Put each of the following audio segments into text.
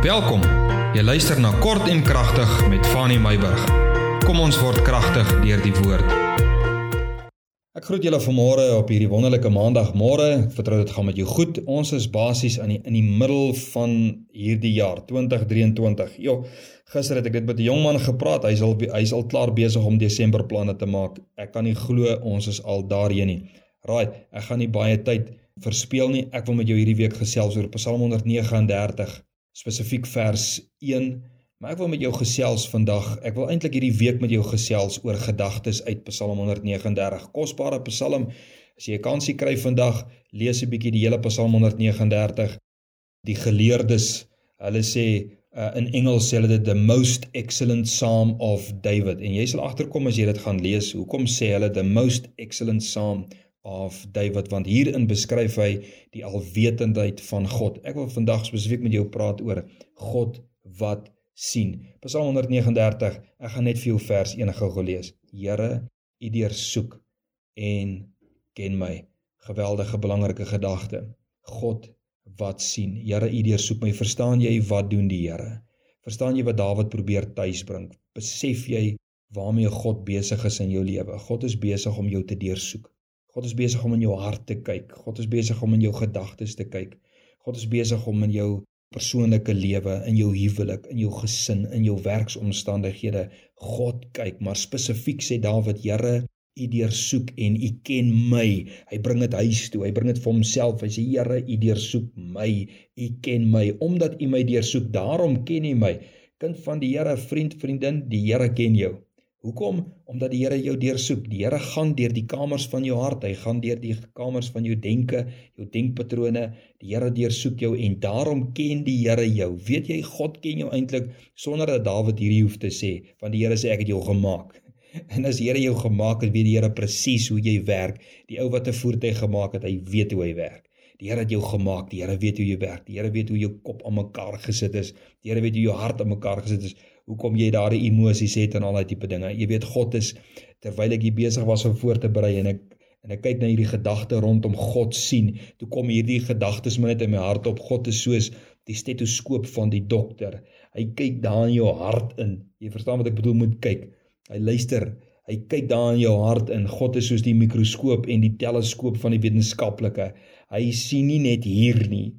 Welkom. Jy luister na Kort en Kragtig met Fanny Meyburg. Kom ons word kragtig deur die woord. Ek groet julle vanmôre op hierdie wonderlike maandagmôre. Ek vertrou dit gaan met jou goed. Ons is basies in die in die middel van hierdie jaar 2023. Jo, gister het ek dit met 'n jong man gepraat. Hy's al hy's al klaar besig om Desember planne te maak. Ek kan nie glo ons is al daarheen nie. Right, ek gaan nie baie tyd verspeel nie. Ek wil met jou hierdie week gesels oor Psalm 139 spesifiek vers 1, maar ek wil met jou gesels vandag. Ek wil eintlik hierdie week met jou gesels oor gedagtes uit Psalm 139. Kosbare Psalm. As jy 'n kansie kry vandag, lees 'n bietjie die hele Psalm 139. Die geleerdes, hulle sê uh, in Engels sê hulle dit the most excellent psalm of David. En jy sal agterkom as jy dit gaan lees, hoekom sê hulle the most excellent psalm of David want hierin beskryf hy die alwetendheid van God. Ek wil vandag spesifiek met jou praat oor God wat sien. Psalm 139. Ek gaan net vir jou vers 1 gou lees. Here, U deursoek en ken my. Geweldige belangrike gedagte. God wat sien. Here, U deursoek my. Verstaan jy wat doen die Here? Verstaan jy wat Dawid probeer tuisbring? Besef jy waarmee God besig is in jou lewe? God is besig om jou te deursoek. God is besig om in jou hart te kyk. God is besig om in jou gedagtes te kyk. God is besig om in jou persoonlike lewe, in jou huwelik, in jou gesin, in jou werksomstandighede God kyk, maar spesifiek sê Dawid, Here, U deursoek en U ken my. Hy bring dit huis toe. Hy bring dit vir homself. Hy sê Here, U deursoek my. U ken my omdat U my deursoek. Daarom ken U my. Kind van die Here, vriend, vriendin, die Here ken jou. Hoekom? Omdat die Here jou deursoek. Die Here gaan deur die kamers van jou hart. Hy gaan deur die kamers van jou denke, jou denkpatrone. Die Here deursoek jou en daarom ken die Here jou. Weet jy God ken jou eintlik sonder dat Dawid hierdie hoef te sê, want die Here sê ek het jou gemaak. En as die Here jou gemaak het, weet die Here presies hoe jy werk. Die ou wat 'n voertuig gemaak het, hy weet hoe hy werk. Die Here het jou gemaak. Die Here weet hoe jy werk. Die Here weet hoe jou kop aan mekaar gesit is. Die Here weet hoe jou hart aan mekaar gesit is hoekom jy daardie emosies het en al daai tipe dinge. Jy weet God is terwyl ek hier besig was om voor te berei en ek en ek kyk na hierdie gedagte rondom God sien, toe kom hierdie gedagtes my net in my hart op. God is soos die stetoskoop van die dokter. Hy kyk daar in jou hart in. Jy verstaan wat ek bedoel met kyk. Hy luister. Hy kyk daar in jou hart in. God is soos die mikroskoop en die teleskoop van die wetenskaplike. Hy sien nie net hier nie,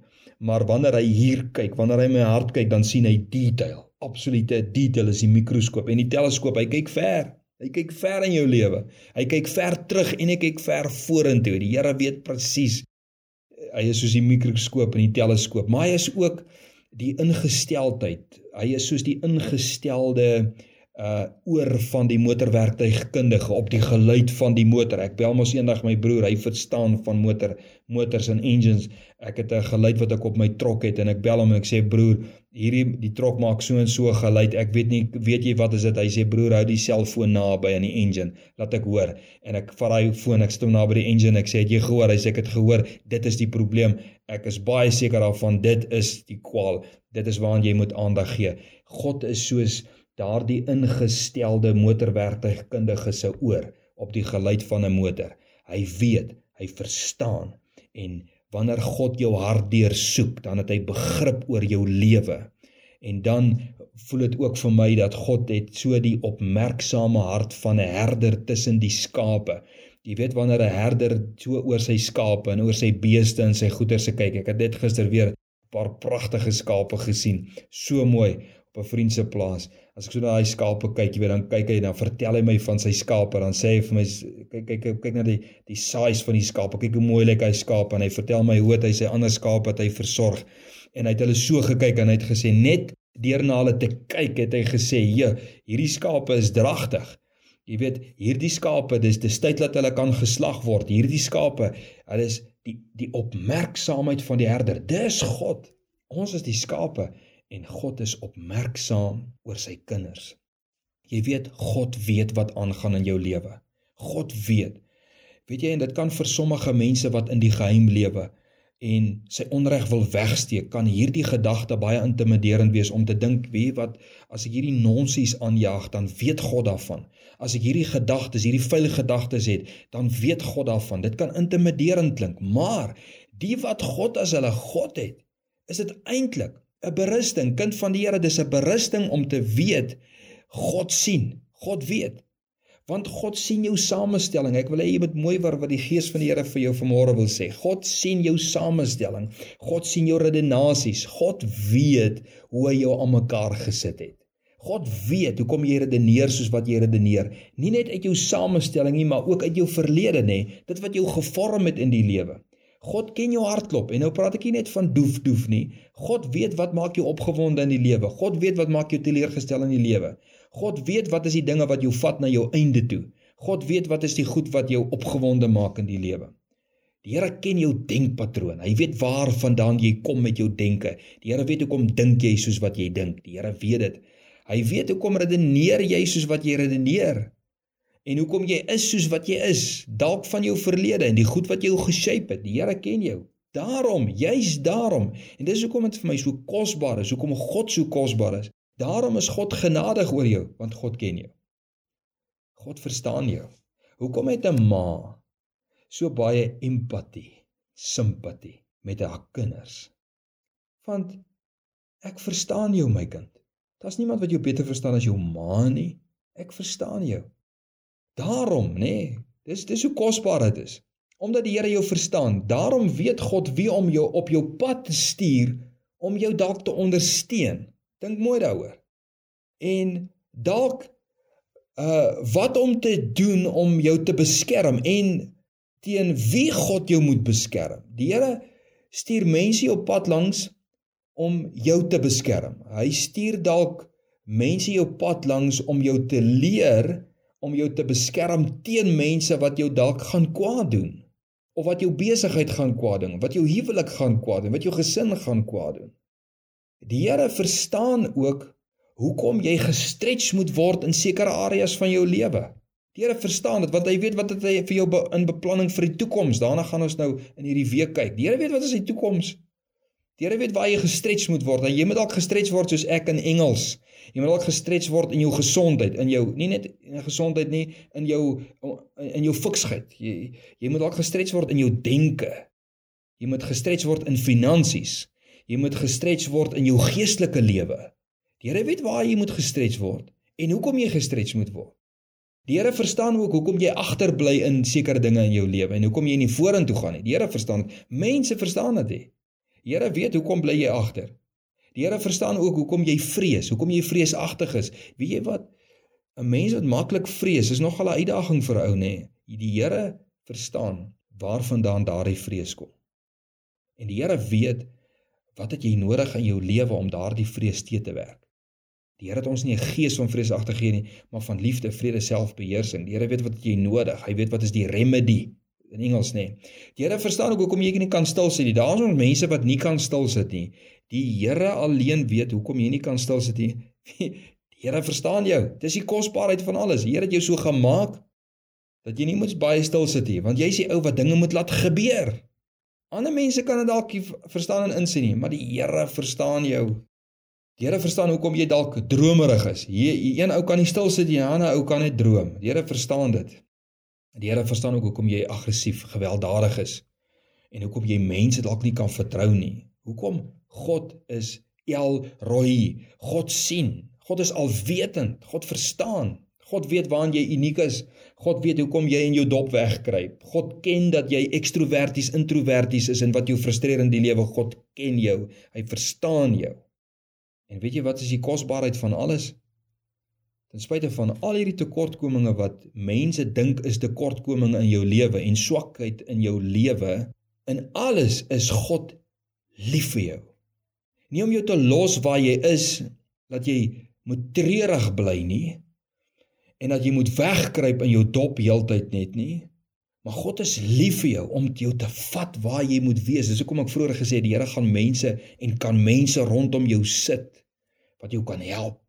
maar wanneer hy hier kyk, wanneer hy my hart kyk, dan sien hy detail absolute detail is die mikroskoop en die teleskoop hy kyk ver hy kyk ver in jou lewe hy kyk ver terug en hy kyk ver vorentoe die Here weet presies hy is soos die mikroskoop en die teleskoop maar hy is ook die ingesteldheid hy is soos die ingestelde uh oor van die motorwerktuigkundige op die geluid van die motor. Ek bel mos eendag my broer, hy verstaan van motor, motors en engines. Ek het 'n geluid wat ek op my trok het en ek bel hom en ek sê broer, hierdie die trok maak so en so geluid. Ek weet nie weet jy wat is dit? Hy sê broer, hou die selfoon naby aan die engine. Laat ek hoor. En ek vat daai foon, ek stem naby die engine. Ek sê het jy gehoor? Hy sê ek het gehoor. Dit is die probleem. Ek is baie seker daarvan dit is die kwaal. Dit is waaraan jy moet aandag gee. God is soos daardie ingestelde motorwerktuigkundige se oor op die geluid van 'n motor. Hy weet, hy verstaan en wanneer God jou hart deursoek, dan het hy begrip oor jou lewe. En dan voel dit ook vir my dat God het so die opmerksame hart van 'n herder tussen die skape. Jy weet wanneer 'n herder so oor sy skape en oor sy beeste en sy goeder se kyk. Ek het dit gister weer 'n paar pragtige skape gesien. So mooi op 'n vriend se plaas. As ek so na daai skape kyk, jy weet, dan kyk hy dan vertel hy my van sy skape, dan sê hy vir my kyk kyk kyk na die die size van die skape. Kyk hoe mooi lyk hy skape en hy vertel my hoe hy sy ander skape wat hy versorg. En hy het hulle so gekyk en hy het gesê net deur na hulle te kyk het hy gesê, "Ja, hierdie skape is dragtig." Jy weet, hierdie skape, dis dis tyd dat hulle kan geslag word. Hierdie skape, hulle is die die opmerksaamheid van die herder. Dis God. Ons is die skape en God is opmerksaam oor sy kinders. Jy weet God weet wat aangaan in jou lewe. God weet. Weet jy en dit kan vir sommige mense wat in die geheim lewe en sy onreg wil wegsteek, kan hierdie gedagte baie intimiderend wees om te dink, weet wat, as ek hierdie nonsies aanjaag, dan weet God daarvan. As ek hierdie gedagtes, hierdie vuil gedagtes het, dan weet God daarvan. Dit kan intimiderend klink, maar die wat God as hulle God het, is dit eintlik 'n berusting, kind van die Here, dis 'n berusting om te weet God sien. God weet. Want God sien jou samestelling. Ek wil hê jy moet mooi word wat die Gees van die Here vir jou vanmôre wil sê. God sien jou samestelling. God sien jou redenasies. God weet hoe hy jou aan mekaar gesit het. God weet hoekom jy redeneer soos wat jy redeneer. Nie net uit jou samestelling nie, maar ook uit jou verlede nê, dit wat jou gevorm het in die lewe. God ken jou hartklop en nou praat ek nie net van doef doef nie. God weet wat maak jou opgewonde in die lewe. God weet wat maak jou teleurgestel in die lewe. God weet wat is die dinge wat jou vat na jou einde toe. God weet wat is die goed wat jou opgewonde maak in die lewe. Die Here ken jou denkpatroon. Hy weet waarvandaan jy kom met jou denke. Die Here weet hoekom dink jy soos wat jy dink. Die Here weet dit. Hy weet hoekom redeneer jy soos wat jy redeneer en hoekom jy is soos wat jy is, dalk van jou verlede en die goed wat jou geshape het. Die Here ken jou. Daarom, juis daarom. En dis hoekom dit vir my so kosbaar is, hoekom God so kosbaar is. Daarom is God genadig oor jou, want God ken jou. God verstaan jou. Hoekom het 'n ma so baie empatie, simpatie met haar kinders? Want ek verstaan jou, my kind. Daar's niemand wat jou beter verstaan as jou ma nie. Ek verstaan jou. Daarom, nê, nee, dis dis hoe kosbaar dit is. Omdat die Here jou verstaan, daarom weet God wie om jou op jou pad te stuur om jou dalk te ondersteun. Dink mooi daaroor. En dalk uh wat om te doen om jou te beskerm en teen wie God jou moet beskerm. Die Here stuur mense op pad langs om jou te beskerm. Hy stuur dalk mense jou pad langs om jou te leer om jou te beskerm teen mense wat jou dalk gaan kwaad doen of wat jou besigheid gaan kwaad doen, wat jou huwelik gaan kwaad doen, wat jou gesin gaan kwaad doen. Die Here verstaan ook hoekom jy gestretch moet word in sekere areas van jou lewe. Die Here verstaan dit want hy weet wat dit vir jou be, in beplanning vir die toekoms. Daarna gaan ons nou in hierdie week kyk. Die Here weet wat is die toekoms. Die Here weet waar jy gestretch moet word. En jy moet dalk gestretch word soos ek in Engels. Jy moet dalk gestretch word in jou gesondheid, in jou nie net in gesondheid nie, in jou in jou fiksheid. Jy jy moet dalk gestretch word in jou denke. Jy moet gestretch word in finansies. Jy moet gestretch word in jou geestelike lewe. Die Here weet waar jy moet gestretch word en hoekom jy gestretch moet word. Die Here verstaan ook hoekom jy agterbly in sekere dinge in jou lewe en hoekom jy nie vorentoe gaan nie. Die Here verstaan. Mense verstaan dit nie. Die Here weet hoekom bly jy agter. Die Here verstaan ook hoekom jy vrees, hoekom jy vreesagtig is. Weet jy wat? 'n Mens wat maklik vrees, is nogal 'n uitdaging vir 'n ou, nê? Die Here verstaan waarvandaan daardie vrees kom. En die Here weet wat het jy nodig in jou lewe om daardie vrees te te werk. Die Here het ons nie 'n gees van vreesagtig gegee nie, maar van liefde, vrede, selfbeheersing. Die Here weet wat jy nodig. Hy weet wat is die remedy in Engels nê. Die Here verstaan ook hoekom jy nie kan stil sit nie. Daar's ons mense wat nie kan stil sit nie. Die Here alleen weet hoekom jy nie kan stil sit nie. Die Here verstaan jou. Dis die kosbaarheid van alles. Die Here het jou so gemaak dat jy nie moet baie stil sit nie, want jy's die ou wat dinge moet laat gebeur. Ander mense kan dit dalk verstaan en insien nie, maar die Here verstaan jou. Die Here verstaan hoekom jy dalk dromerig is. Hier een ou kan nie stil sit nie, 'n ander ou kan net droom. Die Here verstaan dit. Die Here verstaan ook hoekom jy aggressief, gewelddadig is en hoekom jy mense dalk nie kan vertrou nie. Hoekom? God is El Roi. God sien. God is alwetend. God verstaan. God weet waaraan jy uniek is. God weet hoekom jy in jou dop wegkruip. God ken dat jy ekstroverties, introverties is en wat jou frustreer in die lewe. God ken jou. Hy verstaan jou. En weet jy wat is die kosbaarheid van alles? Ten spyte van al hierdie tekortkominge wat mense dink is tekortkominge in jou lewe en swakheid in jou lewe, in alles is God lief vir jou. Nie om jou te los waar jy is dat jy moet treurig bly nie en dat jy moet wegkruip in jou dop heeltyd net nie. Maar God is lief vir jou om jou te vat waar jy moet wees. Dis hoekom ek vroeër gesê het die Here gaan mense en kan mense rondom jou sit wat jou kan help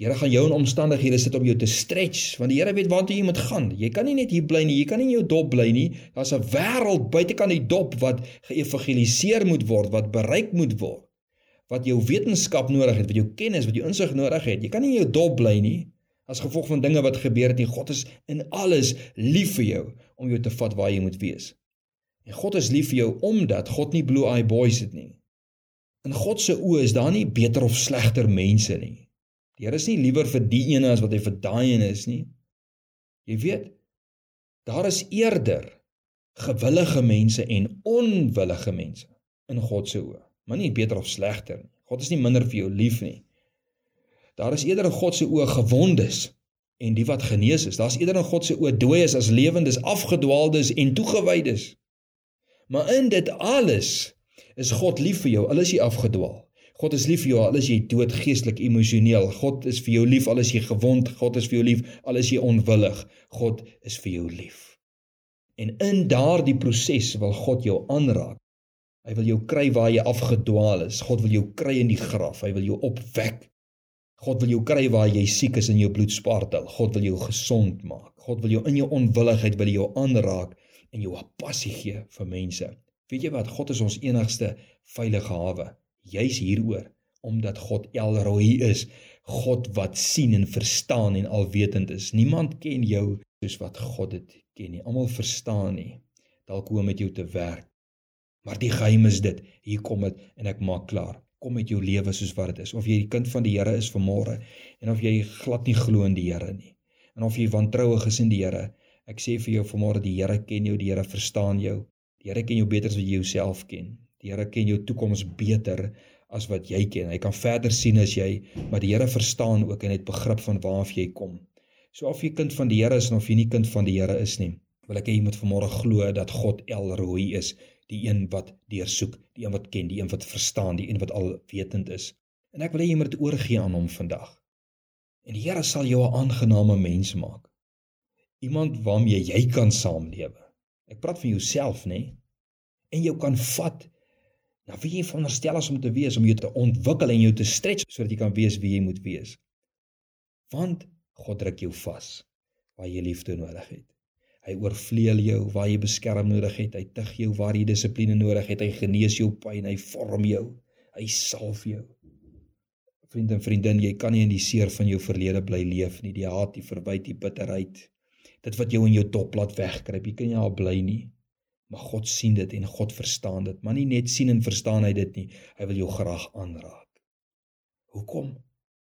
Die Here gaan jou in omstandighede sit om jou te stretch want die Here weet waartoe jy moet gaan. Jy kan nie net hier bly nie. Jy kan nie in jou dop bly nie. Daar's 'n wêreld buitekant die dop wat geëvangeliseer moet word, wat bereik moet word. Wat jou wetenskap nodig het, wat jou kennis, wat jou insig nodig het. Jy kan nie in jou dop bly nie as gevolg van dinge wat gebeur het nie. God is in alles lief vir jou om jou te vat waar jy moet wees. En God is lief vir jou omdat God nie blue eye boys het nie. In God se oë is daar nie beter of slegter mense nie. Die Here is nie liewer vir die ene as wat hy vir daai ene is nie. Jy weet, daar is eerder gewillige mense en onwillige mense in God se oë, maar nie beter of slegter nie. God is nie minder vir jou lief nie. Daar is eerder in God se oë gewondes en die wat genees is. Daar's eerder in God se oë dooies as lewendes, afgedwaaldes en toegewydes. Maar in dit alles is God lief vir jou al is jy afgedwaal. God is lief vir jou al is jy dood geestelik emosioneel. God is vir jou lief al is jy gewond. God is vir jou lief al is jy onwillig. God is vir jou lief. En in daardie proses wil God jou aanraak. Hy wil jou kry waar jy afgedwaal is. God wil jou kry in die graf. Hy wil jou opwek. God wil jou kry waar jy siek is in jou bloedspartel. God wil jou gesond maak. God wil jou in jou onwilligheid wil jou aanraak en jou passie gee vir mense. Weet jy wat? God is ons enigste veilige hawe. Juis hieroor omdat God El Roi is, God wat sien en verstaan en alwetend is. Niemand ken jou soos wat God dit ken nie. Almal verstaan nie dalk hoe om met jou te werk. Maar die geheim is dit. Hier kom dit en ek maak klaar. Kom met jou lewe soos wat dit is. Of jy die kind van die Here is vanmôre en of jy glad nie glo in die Here nie. En of jy wantrouig is in die Here. Ek sê vir jou vanmôre die Here ken jou, die Here verstaan jou. Die Here ken jou beter as wat jy jouself ken. Die Here ken jou toekoms beter as wat jy ken. Hy kan verder sien as jy, maar die Here verstaan ook en het begrip van waar af jy kom. So of jy kind van die Here is of jy nie kind van die Here is nie, wil ek hê jy moet vanmôre glo dat God El Roi is, die een wat deursoek, die een wat ken, die een wat verstaan, die een wat alwetend is. En ek wil hê jy moet dit oorgee aan hom vandag. En die Here sal jou 'n aangename mens maak. Iemand waarmee jy kan saamlewe. Ek praat van jouself, nê? En jou kan vat na wie jy veronderstel is om te wees, om jou te ontwikkel en jou te stretch sodat jy kan wees wie jy moet wees. Want God druk jou vas waar jy liefde nodig het. Hy oorvleuel jou waar jy beskerm nodig het. Hy tig jou waar jy dissipline nodig het. Hy genees jou pyn, hy vorm jou. Hy salf jou. Vriende en vriendin, jy kan nie in die seer van jou verlede bly leef nie. Die haat, die verwyte, die bitterheid, dit wat jou in jou dop laat wegkruip. Jy kan nie daar bly nie. Maar God sien dit en God verstaan dit. Maar nie net sien en verstaan hy dit nie. Hy wil jou graag aanraak. Hoekom?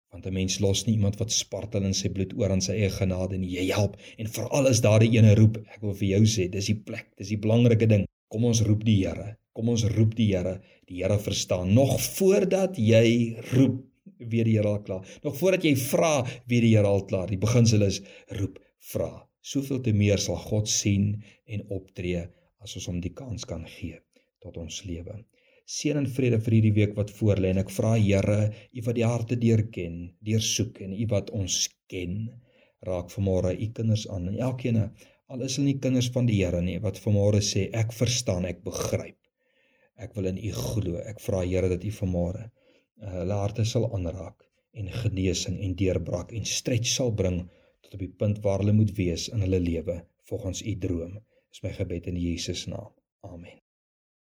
Want 'n mens los nie iemand wat spartel in sy bloed oor aan sy eie genade nie. Jy help en veral as daar 'n ene roep, ek wil vir jou sê, dis die plek, dis die belangrike ding. Kom ons roep die Here. Kom ons roep die Here. Die Here verstaan nog voordat jy roep, weer die Here al klaar. Nog voordat jy vra, weer die Here al klaar. Die beginsel is roep, vra soveel te meer sal God sien en optree as ons hom die kans kan gee tot ons lewe. Seën en vrede vir hierdie week wat voorlê en ek vra Here, U wat die harte deurken, deursoek en U wat ons ken, raak vanmôre U kinders aan en elkeen al is hulle nie kinders van die Here nie wat vanmôre sê ek verstaan, ek begryp. Ek wil in U glo. Ek vra Here dat U vanmôre uh, hulle harte sal aanraak en genesing en deurbraak en stretch sal bring tot op die punt waar hulle moet wees in hulle lewe volgens u droom. Is my gebed in Jesus naam. Amen.